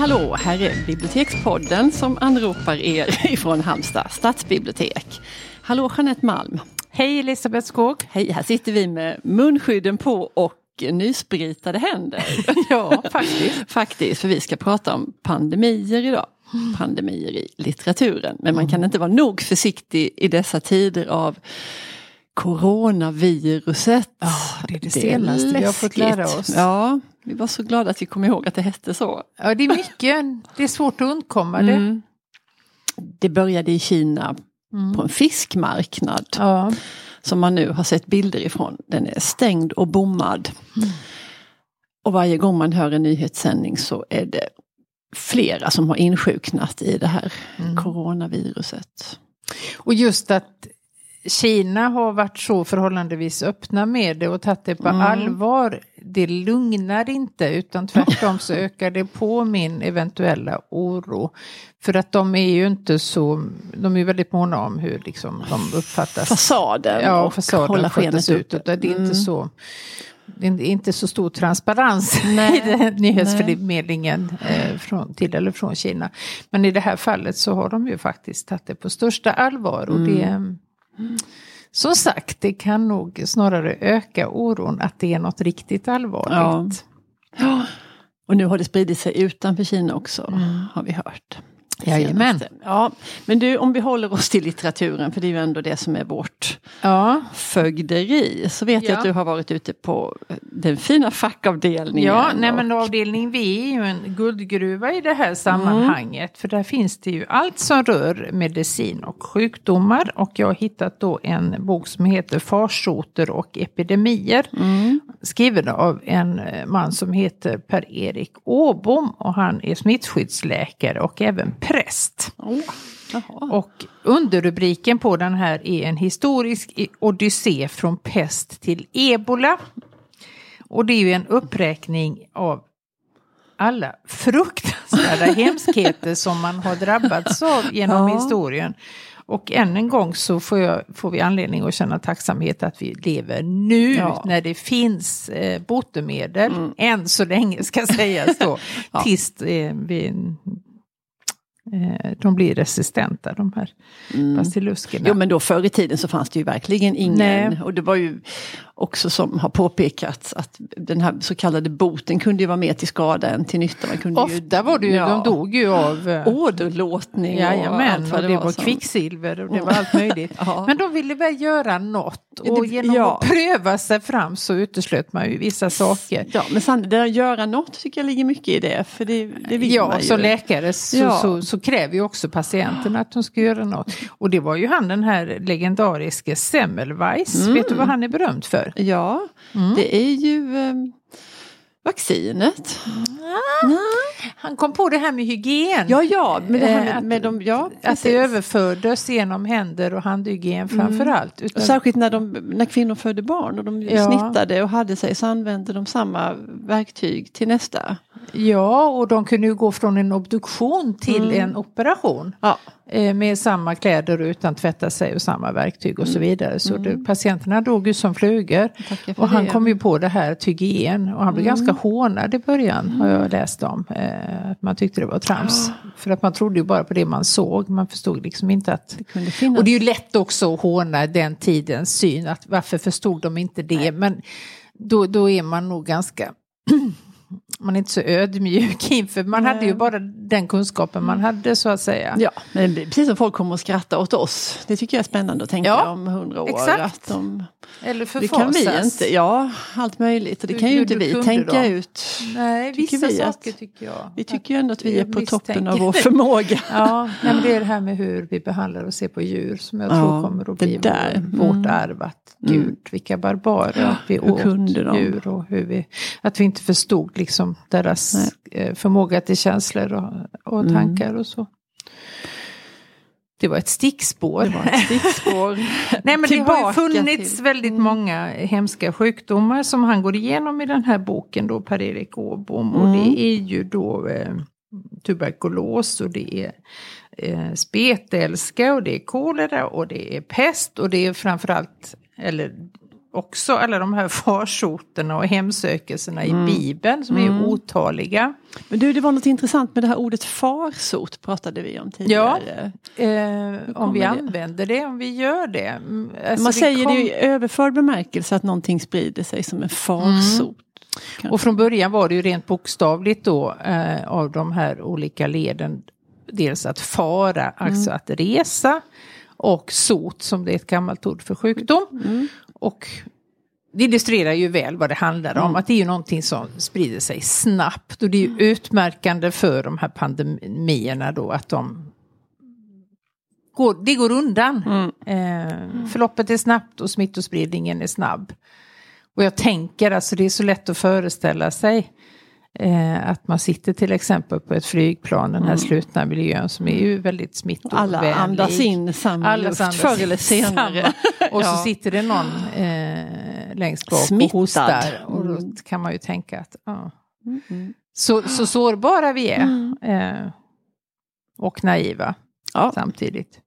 Hallå, här är Bibliotekspodden som anropar er ifrån Halmstad stadsbibliotek. Hallå Jeanette Malm. Hej Elisabeth Skog. Hej, här sitter vi med munskydden på och nyspritade händer. ja, faktiskt. faktiskt, för vi ska prata om pandemier idag. Pandemier i litteraturen. Men man kan inte vara nog försiktig i dessa tider av coronaviruset. Oh, det är det senaste det är vi har fått lära oss. Ja, vi var så glada att vi kom ihåg att det hette så. Ja, det är mycket. Det är svårt att undkomma det. Mm. Det började i Kina mm. på en fiskmarknad. Ja. Som man nu har sett bilder ifrån. Den är stängd och bommad. Mm. Och varje gång man hör en nyhetssändning så är det flera som har insjuknat i det här mm. coronaviruset. Och just att Kina har varit så förhållandevis öppna med det och tagit det på mm. allvar. Det lugnar inte utan tvärtom så ökar det på min eventuella oro. För att de är ju inte så, de är väldigt måna om hur liksom de uppfattas. Fasaden ja, och fasaden hålla skenet ut. Det är mm. inte så det är inte så stor transparens Nej. i nyhetsförmedlingen eh, från, till eller från Kina. Men i det här fallet så har de ju faktiskt tagit det på största allvar. Och mm. det, som sagt, det kan nog snarare öka oron att det är något riktigt allvarligt. Ja. Och nu har det spridit sig utanför Kina också, mm. har vi hört. Jajamän. Ja, men du, om vi håller oss till litteraturen, för det är ju ändå det som är vårt ja. fögderi. Så vet ja. jag att du har varit ute på den fina fackavdelningen. Ja, nej men avdelning V är ju en guldgruva i det här sammanhanget. Mm. För där finns det ju allt som rör medicin och sjukdomar. Och jag har hittat då en bok som heter Farsoter och epidemier. Mm. Skriven av en man som heter Per-Erik Åbom. Och han är smittskyddsläkare och även präst. Oh. Och underrubriken på den här är en historisk odyssé från pest till ebola. Och det är ju en uppräkning av alla fruktansvärda hemskheter som man har drabbats av genom ja. historien. Och än en gång så får, jag, får, vi anledning att känna tacksamhet att vi lever nu ja. när det finns eh, botemedel. Mm. Än så länge ska sägas då. ja. Tills eh, vi de blir resistenta de här mm. Jo men då förr i tiden så fanns det ju verkligen ingen. Nej. Och det var ju också som har påpekats att den här så kallade boten kunde ju vara mer till skada än till nytta. Man kunde Ofta ju, var det ju, ja, de dog ju av eh, åderlåtning Jajamän, och, och det var, var kvicksilver och det var allt möjligt. ja. Men de ville väl göra något och genom ja. att pröva sig fram så uteslöt man ju vissa saker. Ja men sant, det göra något tycker jag ligger mycket i det. För det, det vill ja, man ju. som läkare så, ja. så, så, kräver ju också patienten att de ska göra något. Och det var ju han den här legendariske Semmelweis, mm. vet du vad han är berömd för? Ja, mm. det är ju eh, vaccinet. Ja. Han kom på det här med hygien. Ja, ja, med det här med, eh, med de, ja, att det överfördes genom händer och handhygien framför mm. allt. Utan... Särskilt när, de, när kvinnor födde barn och de ja. snittade och hade sig så använde de samma verktyg till nästa. Ja, och de kunde ju gå från en obduktion till mm. en operation. Ja. Eh, med samma kläder utan tvätta sig och samma verktyg och så mm. vidare. Så mm. det, patienterna dog ju som flugor. Och han kom ju på det här tygen och han blev mm. ganska hånad i början har jag mm. läst om. Eh, man tyckte det var trams. Ja. För att man trodde ju bara på det man såg. Man förstod liksom inte att... Det och det är ju lätt också att håna den tidens syn. Att varför förstod de inte det? Nej. Men då, då är man nog ganska man är inte så ödmjuk inför, man Nej. hade ju bara den kunskapen man hade så att säga. Ja, men precis som folk kommer att skratta åt oss. Det tycker jag är spännande att tänka ja, om hundra år. Exakt. Att de, Eller förfasas. Det kan vi inte, ja allt möjligt. Och det kan ju inte vi tänka dem. ut. Nej, vissa vi saker tycker jag. Vi tycker ju ändå att vi är på toppen av vår förmåga. ja, men det är det här med hur vi behandlar och ser på djur som jag ja, tror kommer att bli där. Vår, vårt mm. arv. Att, Gud, mm. vilka barbarer ja, vi åt djur och hur vi, att vi inte förstod liksom deras Nej. Eh, förmåga till känslor och, och mm. tankar och så. Det var ett stickspår. Det var ett stickspår. Nej men det har ju funnits till. väldigt mm. många hemska sjukdomar som han går igenom i den här boken då, Per-Erik Åbom. Mm. Och det är ju då eh, tuberkulos och det är eh, spetälska och det är kolera och det är pest och det är framförallt, eller också alla de här farsoterna och hemsökelserna mm. i Bibeln som mm. är otaliga. Men du, det var något intressant med det här ordet farsot pratade vi om tidigare. Ja, eh, om vi det? använder det, om vi gör det. Mm, alltså Man säger kom... det i överförd bemärkelse att någonting sprider sig som en farsot. Mm. Och från början var det ju rent bokstavligt då eh, av de här olika leden. Dels att fara, alltså mm. att resa. Och sot som det är ett gammalt ord för sjukdom. Mm. Och det illustrerar ju väl vad det handlar om, mm. att det är ju någonting som sprider sig snabbt. Och det är ju utmärkande för de här pandemierna då att de går, det går undan. Mm. Eh, förloppet är snabbt och smittospridningen är snabb. Och jag tänker, alltså det är så lätt att föreställa sig Eh, att man sitter till exempel på ett flygplan, den här mm. slutna miljön som är ju väldigt smittovänlig. Alla andas in samma Alla luft förr eller senare. och ja. så sitter det någon eh, längst bak Smittad. och hostar. Och då mm. kan man ju tänka att ja. Mm. Så, så sårbara vi är. Mm. Eh, och naiva ja. samtidigt.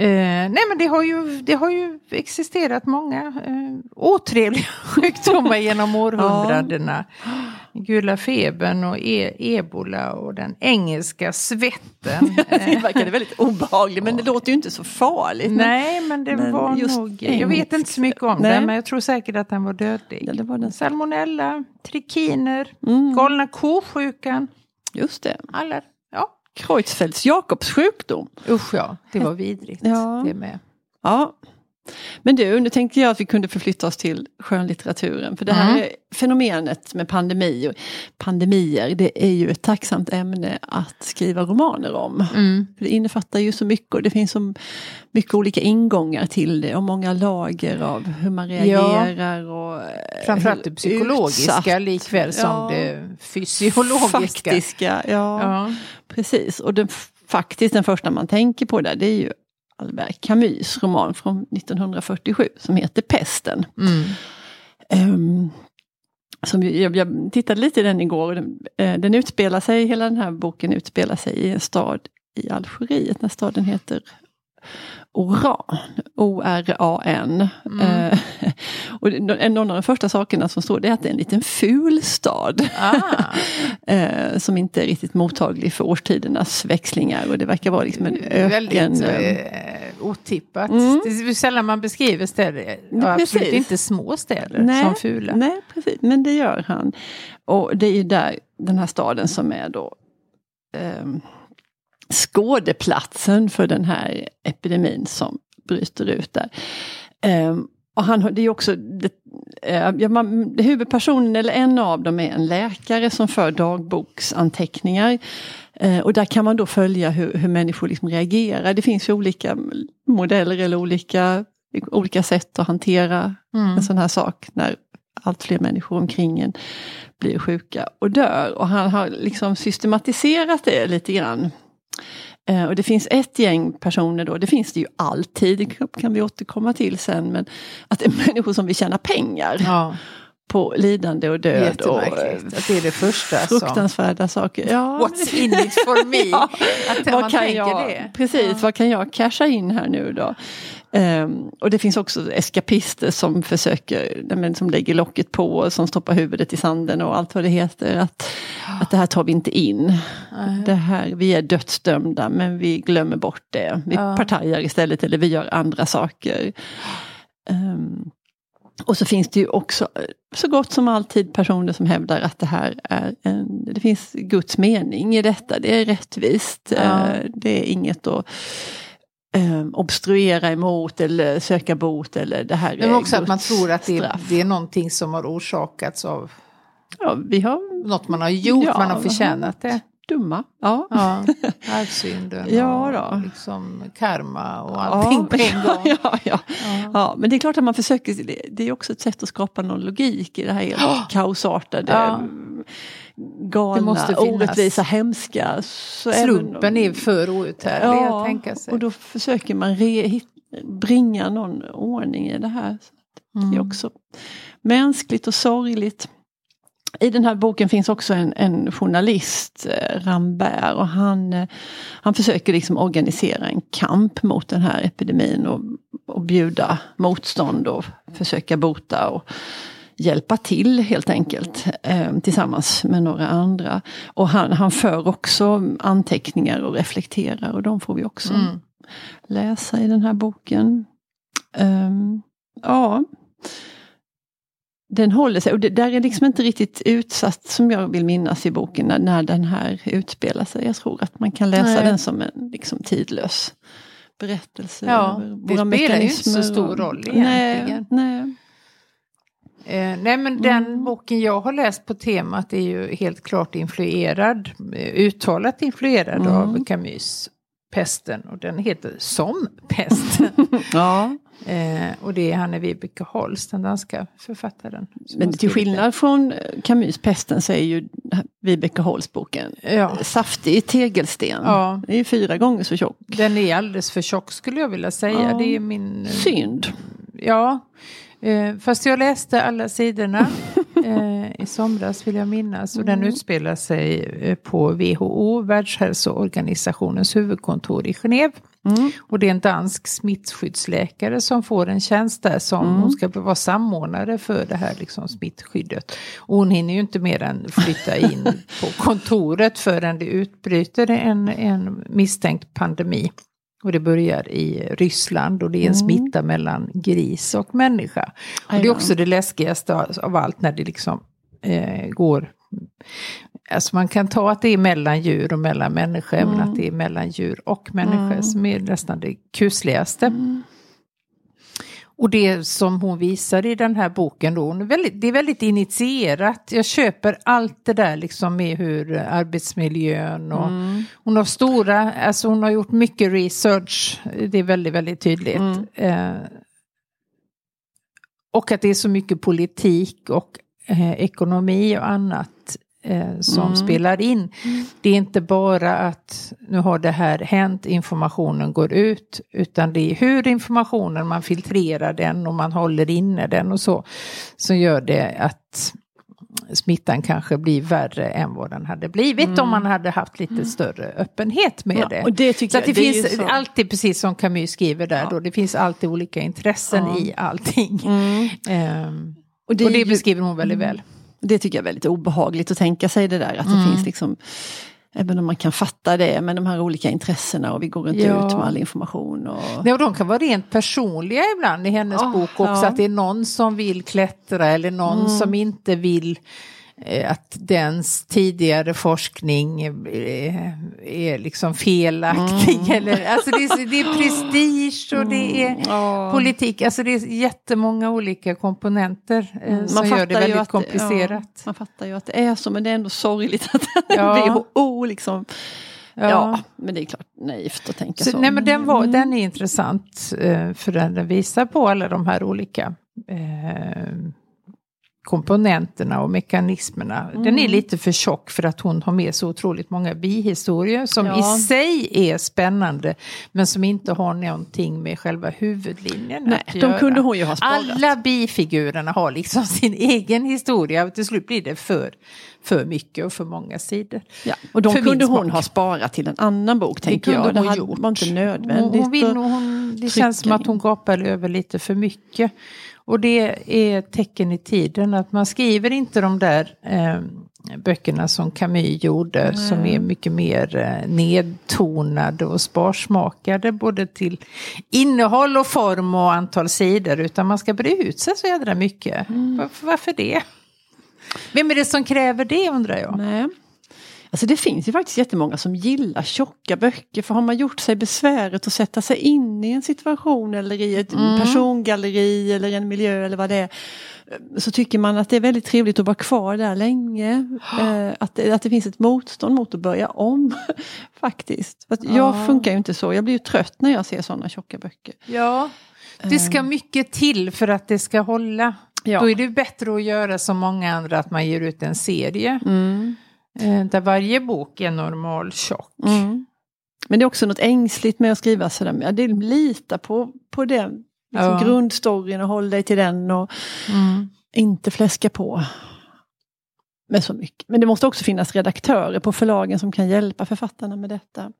Eh, nej men det har ju, det har ju existerat många eh, otrevliga sjukdomar genom århundradena. Ja. Gula febern och e ebola och den engelska svetten. det verkade väldigt obehagligt men det låter ju inte så farligt. Nej men det men var nog, jag vet inte så mycket om nej. det men jag tror säkert att den var dödlig. Ja, det var den. Salmonella, trikiner, mm. galna ko-sjukan. Just det. Alla Creutzfeldts Jakobs sjukdom. Usch ja, det var vidrigt ja. det med. Ja. Men du, nu tänkte jag att vi kunde förflytta oss till skönlitteraturen. För det här mm. fenomenet med pandemi och pandemier, det är ju ett tacksamt ämne att skriva romaner om. Mm. För det innefattar ju så mycket och det finns så mycket olika ingångar till det och många lager av hur man reagerar. Ja. Och Framförallt det psykologiska utsatt. likväl som ja. det fysiologiska. Faktiska, ja, ja. precis. Och den, faktiskt den första man tänker på där det är ju Albert Camus roman från 1947 som heter Pesten. Mm. Um, som jag, jag, tittade lite i den igår. Den, uh, den utspelar sig, hela den här boken utspelar sig i en stad i Algeriet. Den staden heter Oran, O-R-A-N. Mm. Eh, och en av de första sakerna som står det är att det är en liten ful stad. Ah. eh, som inte är riktigt mottaglig för årstidernas växlingar och det verkar vara liksom en öken. Väldigt eh, otippat. Mm. Det är sällan man beskriver städer, och absolut inte små städer nej, som fula. Nej, precis, men det gör han. Och det är ju där den här staden som är då um, skådeplatsen för den här epidemin som bryter ut där. Um, och han, det är också, det, uh, ja, man, huvudpersonen eller en av dem är en läkare som för dagboksanteckningar. Uh, och där kan man då följa hur, hur människor liksom reagerar. Det finns ju olika modeller eller olika, olika sätt att hantera mm. en sån här sak när allt fler människor omkring en blir sjuka och dör. Och han har liksom systematiserat det lite grann. Eh, och det finns ett gäng personer då, det finns det ju alltid, det kan vi återkomma till sen, men att det är människor som vill tjäna pengar. Ja. på lidande och död. Och, att det är det första. Fruktansvärda som... saker. Ja. What's in it for me? ja. Att vad man kan jag, det. Precis, ja. vad kan jag casha in här nu då? Um, och det finns också eskapister som försöker, som lägger locket på och som stoppar huvudet i sanden och allt vad det heter. Att, att det här tar vi inte in. Det här, vi är dödsdömda men vi glömmer bort det. Vi ja. partajar istället eller vi gör andra saker. Um, och så finns det ju också så gott som alltid personer som hävdar att det här är en, det finns Guds mening i detta. Det är rättvist. Ja. Uh, det är inget att eh, obstruera emot eller söka bot eller det här Men också att man tror att det är, det är någonting som har orsakats av ja, vi har, något man har gjort, ja, man har förtjänat det. Dumma. Ja. ja arvsynden ja, och liksom karma och allting ja, på en gång. Ja, ja, ja. men det är klart att man försöker, det är också ett sätt att skapa någon logik i det här helt kaosartade. Galna, orättvisa, hemska. Så Slumpen är för outhärdlig ja, att tänka sig. och då försöker man re, bringa någon ordning i det här. Mm. Det är mm. också mänskligt och sorgligt. I den här boken finns också en, en journalist, eh, Rambert, och han, eh, han försöker liksom organisera en kamp mot den här epidemin och, och bjuda motstånd och försöka bota och hjälpa till helt enkelt eh, tillsammans med några andra. Och han, han för också anteckningar och reflekterar och de får vi också mm. läsa i den här boken. Um, ja den håller sig och det där är liksom inte riktigt utsatt som jag vill minnas i boken när, när den här utspelar sig. Jag tror att man kan läsa Nej. den som en liksom, tidlös berättelse. Ja, det spelar ju inte så stor roll egentligen. Nej, nej. Eh, nej men den mm. boken jag har läst på temat är ju helt klart influerad, uttalat influerad mm. av Camus Pesten och den heter Som pesten. ja. Eh, och det är Hanne Vibeke Holst, den danska författaren. Men till skillnad från Camus Pesten så är ju Vibeke Holst boken ja. saftig tegelsten. Ja. Det är fyra gånger så tjock. Den är alldeles för tjock skulle jag vilja säga. Ja. Det är min... Synd. Ja. Eh, fast jag läste alla sidorna eh, i somras vill jag minnas. Och mm. den utspelar sig eh, på WHO, Världshälsoorganisationens huvudkontor i Genève. Mm. Och det är en dansk smittskyddsläkare som får en tjänst där som mm. hon ska vara samordnare för det här liksom, smittskyddet. Och hon hinner ju inte mer än flytta in på kontoret förrän det utbryter en, en misstänkt pandemi. Och det börjar i Ryssland och det är en mm. smitta mellan gris och människa. Och det är också det läskigaste av allt när det liksom eh, går Alltså man kan ta att det är mellan djur och mellan människor, mm. men att det är mellan djur och människor mm. som är nästan det kusligaste. Mm. Och det som hon visar i den här boken då, är väldigt, det är väldigt initierat. Jag köper allt det där liksom med hur arbetsmiljön och mm. hon har stora, alltså hon har gjort mycket research. Det är väldigt, väldigt tydligt. Mm. Eh, och att det är så mycket politik och eh, ekonomi och annat eh, som mm. spelar in. Mm. Det är inte bara att nu har det här hänt, informationen går ut, utan det är hur informationen, man filtrerar den och man håller inne den och så, som gör det att smittan kanske blir värre än vad den hade blivit mm. om man hade haft lite mm. större öppenhet med ja, det. Och det så att det, det finns alltid, precis som Camus skriver där, ja. då, det finns alltid olika intressen ja. i allting. Um, och det, och det beskriver hon väldigt mm. väl. Det tycker jag är väldigt obehagligt att tänka sig det där att mm. det finns liksom Även om man kan fatta det med de här olika intressena och vi går inte ja. ut med all information. Och... Nej, och de kan vara rent personliga ibland i hennes oh, bok också. Ja. Att det är någon som vill klättra eller någon mm. som inte vill att dens tidigare forskning eh, är liksom felaktig. Mm. Eller, alltså det, är, det är prestige och det är mm. politik. Alltså det är jättemånga olika komponenter eh, mm. som gör det väldigt att, komplicerat. Ja, man fattar ju att det är så men det är ändå sorgligt att ja. WHO liksom Ja. ja. men det är klart naivt att tänka så. så. Nej, men den, var, mm. den är intressant för den visar på alla de här olika eh, komponenterna och mekanismerna. Mm. Den är lite för tjock för att hon har med så otroligt många bihistorier som ja. i sig är spännande men som inte har någonting med själva huvudlinjen Nej, att de göra. kunde hon ju ha sparat. Alla bifigurerna har liksom sin egen historia och till slut blir det för, för mycket och för många sidor. Ja, och de för kunde hon ha sparat till en annan bok tänker jag. Det hade, gjort. var inte nödvändigt. Hon, hon, hon, det känns som att hon gapar över lite för mycket. Och det är tecken i tiden att man skriver inte de där eh, böckerna som Camus gjorde mm. som är mycket mer eh, nedtonade och sparsmakade både till innehåll och form och antal sidor utan man ska bre ut sig så jädra mycket. Mm. Varför, varför det? Vem är det som kräver det undrar jag? Nej. Alltså det finns ju faktiskt jättemånga som gillar tjocka böcker för har man gjort sig besväret att sätta sig in i en situation eller i ett mm. persongalleri eller en miljö eller vad det är. Så tycker man att det är väldigt trevligt att vara kvar där länge. Eh, att, det, att det finns ett motstånd mot att börja om. faktiskt. För jag funkar ju inte så, jag blir ju trött när jag ser sådana tjocka böcker. Ja, det ska eh. mycket till för att det ska hålla. Ja. Då är det bättre att göra som många andra, att man ger ut en serie. Mm. Eh, där varje bok är normal tjock. Mm. Men det är också något ängsligt med att skriva sådär. Ja, det lita på, på den liksom ja. grundstoryn och håll dig till den och mm. inte fläska på. med så mycket. Men det måste också finnas redaktörer på förlagen som kan hjälpa författarna med detta.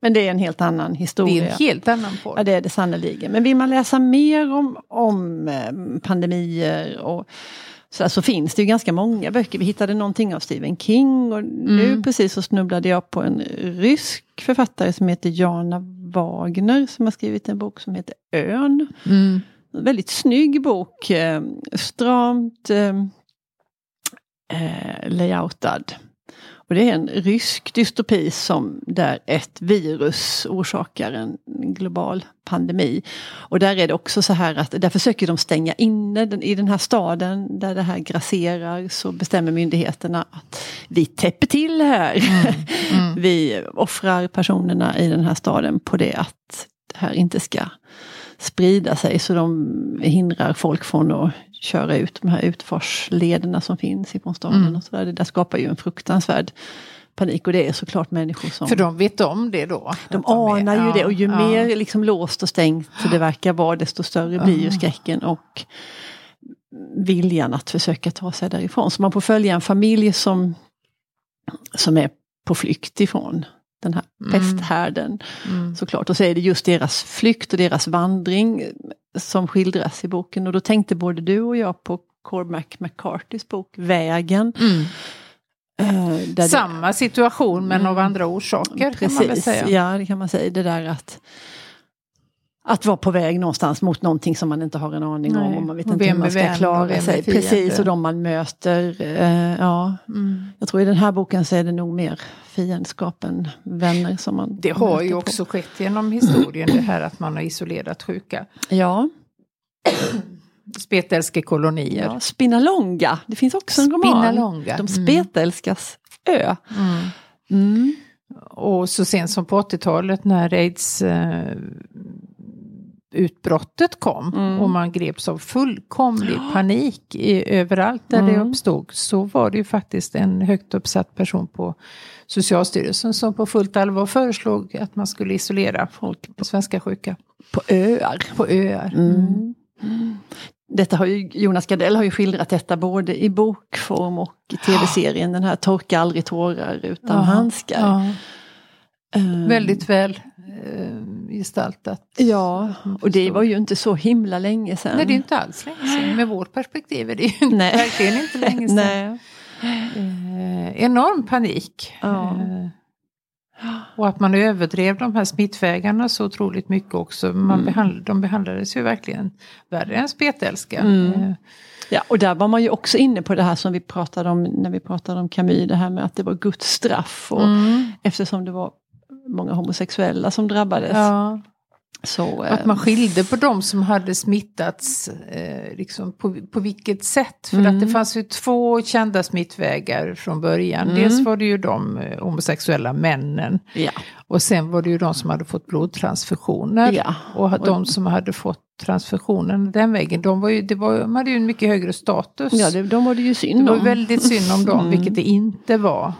Men det är en helt annan historia. Det är en helt annan podd. Ja det är det sannerligen. Men vill man läsa mer om, om eh, pandemier och så, så finns det ju ganska många böcker. Vi hittade någonting av Stephen King och mm. nu precis så snubblade jag på en rysk författare som heter Jana Wagner som har skrivit en bok som heter Ön. Mm. Väldigt snygg bok, eh, stramt eh, eh layoutad. Och det är en rysk dystopi som där ett virus orsakar en global pandemi. Och där är det också så här att där försöker de stänga inne den, i den här staden där det här grasserar så bestämmer myndigheterna att vi täpper till här. Mm. Mm. vi offrar personerna i den här staden på det att det här inte ska sprida sig så de hindrar folk från att köra ut de här utfartslederna som finns ifrån staden. Mm. Och så där. Det där skapar ju en fruktansvärd panik och det är såklart människor som... För de vet om det då? De anar ju ja, det och ju ja. mer liksom låst och stängt det verkar vara desto större blir ju skräcken och viljan att försöka ta sig därifrån. Så man får följa en familj som, som är på flykt ifrån den här mm. pesthärden. Mm. Såklart. Och så är det just deras flykt och deras vandring som skildras i boken. Och då tänkte både du och jag på Cormac McCarthys bok Vägen. Mm. Uh, Samma situation men av mm. andra orsaker. Precis, kan man säga. ja det kan man säga. Det där att att vara på väg någonstans mot någonting som man inte har en aning Nej. om och man vet inte hur man ska klara sig. Precis, och de man möter. Eh, ja. Mm. Jag tror i den här boken så är det nog mer fiendskap än vänner som man Det har ju också på. skett genom historien det här att man har isolerat sjuka. Ja. Spetälske kolonier. Ja, Spinalonga, det finns också en roman. Spinalonga. De mm. spetälskas ö. Mm. Mm. Och så sent som på 80-talet när aids eh, utbrottet kom mm. och man greps av fullkomlig panik i, överallt där mm. det uppstod så var det ju faktiskt en högt uppsatt person på Socialstyrelsen som på fullt allvar föreslog att man skulle isolera folk på svenska sjuka. På öar. På öar. Mm. mm. Detta har ju, Jonas Gardell har ju skildrat detta både i bokform och i tv-serien, den här Torka aldrig tårar utan ja, handskar. Ja. Um, Väldigt väl uh, gestaltat. Ja, och det var ju inte så himla länge sedan. Nej, det är inte alls länge sedan. Med vårt perspektiv är det ju Nej. verkligen inte länge sedan. Uh, enorm panik. Ja. Uh, och att man överdrev de här smittvägarna så otroligt mycket också. Man mm. behandl de behandlades ju verkligen värre än spetälska. Mm. Ja, och där var man ju också inne på det här som vi pratade om när vi pratade om Camus, det här med att det var Guds straff. Och mm. Eftersom det var många homosexuella som drabbades. Ja. Så, att man eh, skilde på de som hade smittats, eh, liksom på, på vilket sätt. För mm. att det fanns ju två kända smittvägar från början. Mm. Dels var det ju de eh, homosexuella männen. Ja. Och sen var det ju de som hade fått blodtransfusioner. Ja. Och de som hade fått transfusionen den vägen, de, var ju, det var, de hade ju en mycket högre status. Ja, det, de var det ju synd om. Det var väldigt synd om dem, mm. vilket det inte var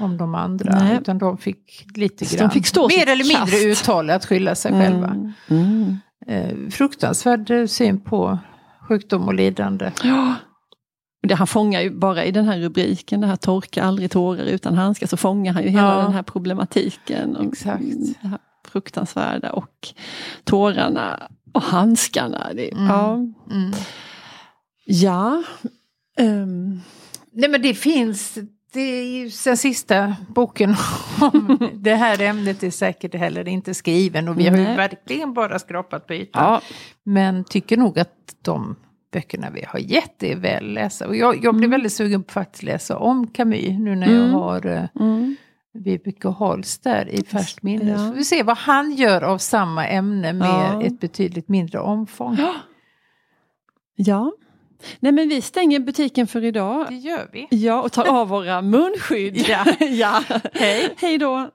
om de andra. Nej. Utan de fick lite grann, de fick mer eller mindre kast. uttala att skylla sig mm. själva. Mm. Eh, fruktansvärd syn på sjukdom och lidande. Ja. Det, han fångar ju bara i den här rubriken, det här torka aldrig tårar utan handskar, så fångar han ju hela ja. den här problematiken. Och Exakt. Det här fruktansvärda och tårarna och handskarna. Det, mm. Ja. Mm. ja um. Nej men det finns, det är ju den sista boken om det här ämnet är säkert heller inte skriven och vi har ju verkligen bara skrapat på ytan. Ja. Men tycker nog att de böckerna vi har gett är väl läsa. Och jag, jag blir mm. väldigt sugen på att faktiskt läsa om Camus nu när jag mm. har eh, mm. Vibeke Holster i färskt minne. Ja. Så vi se vad han gör av samma ämne med ja. ett betydligt mindre omfång. Ja. ja. Nej men vi stänger butiken för idag. Det gör vi. Ja och tar av våra munskydd. ja. ja. Hej. Hej då.